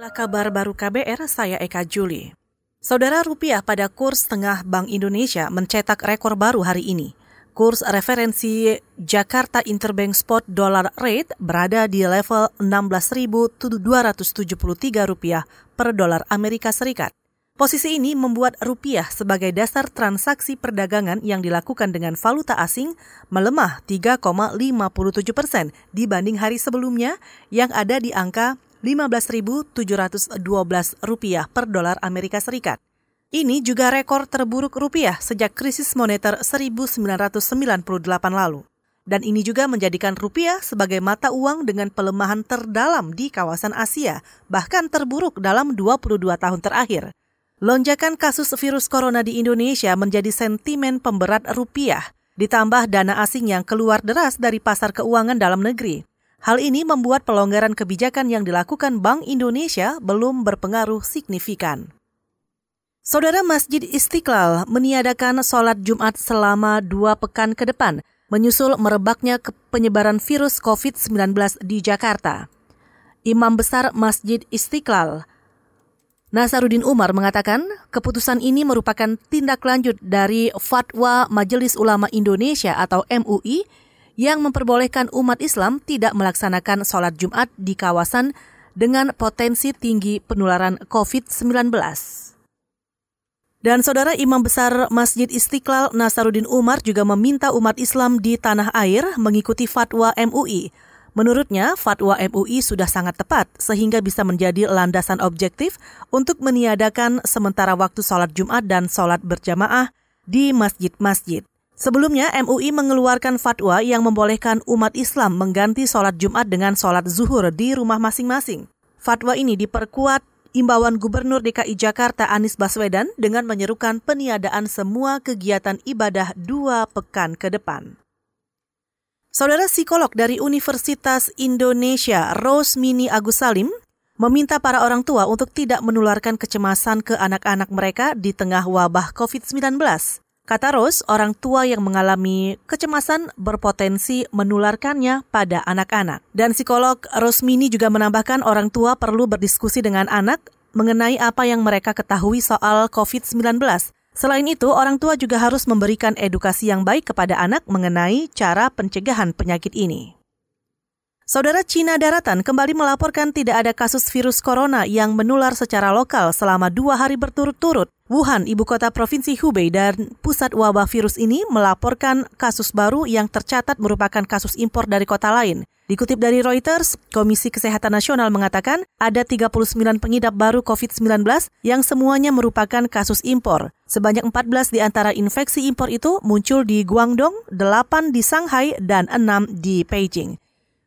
Inilah kabar baru KBR, saya Eka Juli. Saudara rupiah pada kurs tengah Bank Indonesia mencetak rekor baru hari ini. Kurs referensi Jakarta Interbank Spot Dollar Rate berada di level 16.273 rupiah per dolar Amerika Serikat. Posisi ini membuat rupiah sebagai dasar transaksi perdagangan yang dilakukan dengan valuta asing melemah 3,57 persen dibanding hari sebelumnya yang ada di angka 15.712 rupiah per dolar Amerika Serikat. Ini juga rekor terburuk rupiah sejak krisis moneter 1998 lalu. Dan ini juga menjadikan rupiah sebagai mata uang dengan pelemahan terdalam di kawasan Asia, bahkan terburuk dalam 22 tahun terakhir. Lonjakan kasus virus corona di Indonesia menjadi sentimen pemberat rupiah, ditambah dana asing yang keluar deras dari pasar keuangan dalam negeri. Hal ini membuat pelonggaran kebijakan yang dilakukan Bank Indonesia belum berpengaruh signifikan. Saudara Masjid Istiqlal meniadakan sholat Jumat selama dua pekan ke depan, menyusul merebaknya penyebaran virus COVID-19 di Jakarta. Imam Besar Masjid Istiqlal, Nasarudin Umar mengatakan keputusan ini merupakan tindak lanjut dari fatwa Majelis Ulama Indonesia atau MUI yang memperbolehkan umat Islam tidak melaksanakan sholat Jumat di kawasan dengan potensi tinggi penularan COVID-19. Dan saudara Imam Besar Masjid Istiqlal Nasaruddin Umar juga meminta umat Islam di tanah air mengikuti fatwa MUI. Menurutnya, fatwa MUI sudah sangat tepat sehingga bisa menjadi landasan objektif untuk meniadakan sementara waktu sholat Jumat dan sholat berjamaah di masjid-masjid. Sebelumnya, MUI mengeluarkan fatwa yang membolehkan umat Islam mengganti sholat Jumat dengan sholat zuhur di rumah masing-masing. Fatwa ini diperkuat imbauan Gubernur DKI Jakarta Anies Baswedan dengan menyerukan peniadaan semua kegiatan ibadah dua pekan ke depan. Saudara psikolog dari Universitas Indonesia, Rosmini Agus Salim, meminta para orang tua untuk tidak menularkan kecemasan ke anak-anak mereka di tengah wabah COVID-19. Kata Rose, orang tua yang mengalami kecemasan berpotensi menularkannya pada anak-anak. Dan psikolog Rosmini juga menambahkan orang tua perlu berdiskusi dengan anak mengenai apa yang mereka ketahui soal COVID-19. Selain itu, orang tua juga harus memberikan edukasi yang baik kepada anak mengenai cara pencegahan penyakit ini. Saudara Cina Daratan kembali melaporkan tidak ada kasus virus corona yang menular secara lokal selama dua hari berturut-turut. Wuhan, ibu kota provinsi Hubei dan pusat wabah virus ini melaporkan kasus baru yang tercatat merupakan kasus impor dari kota lain. Dikutip dari Reuters, Komisi Kesehatan Nasional mengatakan ada 39 pengidap baru COVID-19 yang semuanya merupakan kasus impor. Sebanyak 14 di antara infeksi impor itu muncul di Guangdong, 8 di Shanghai, dan 6 di Beijing.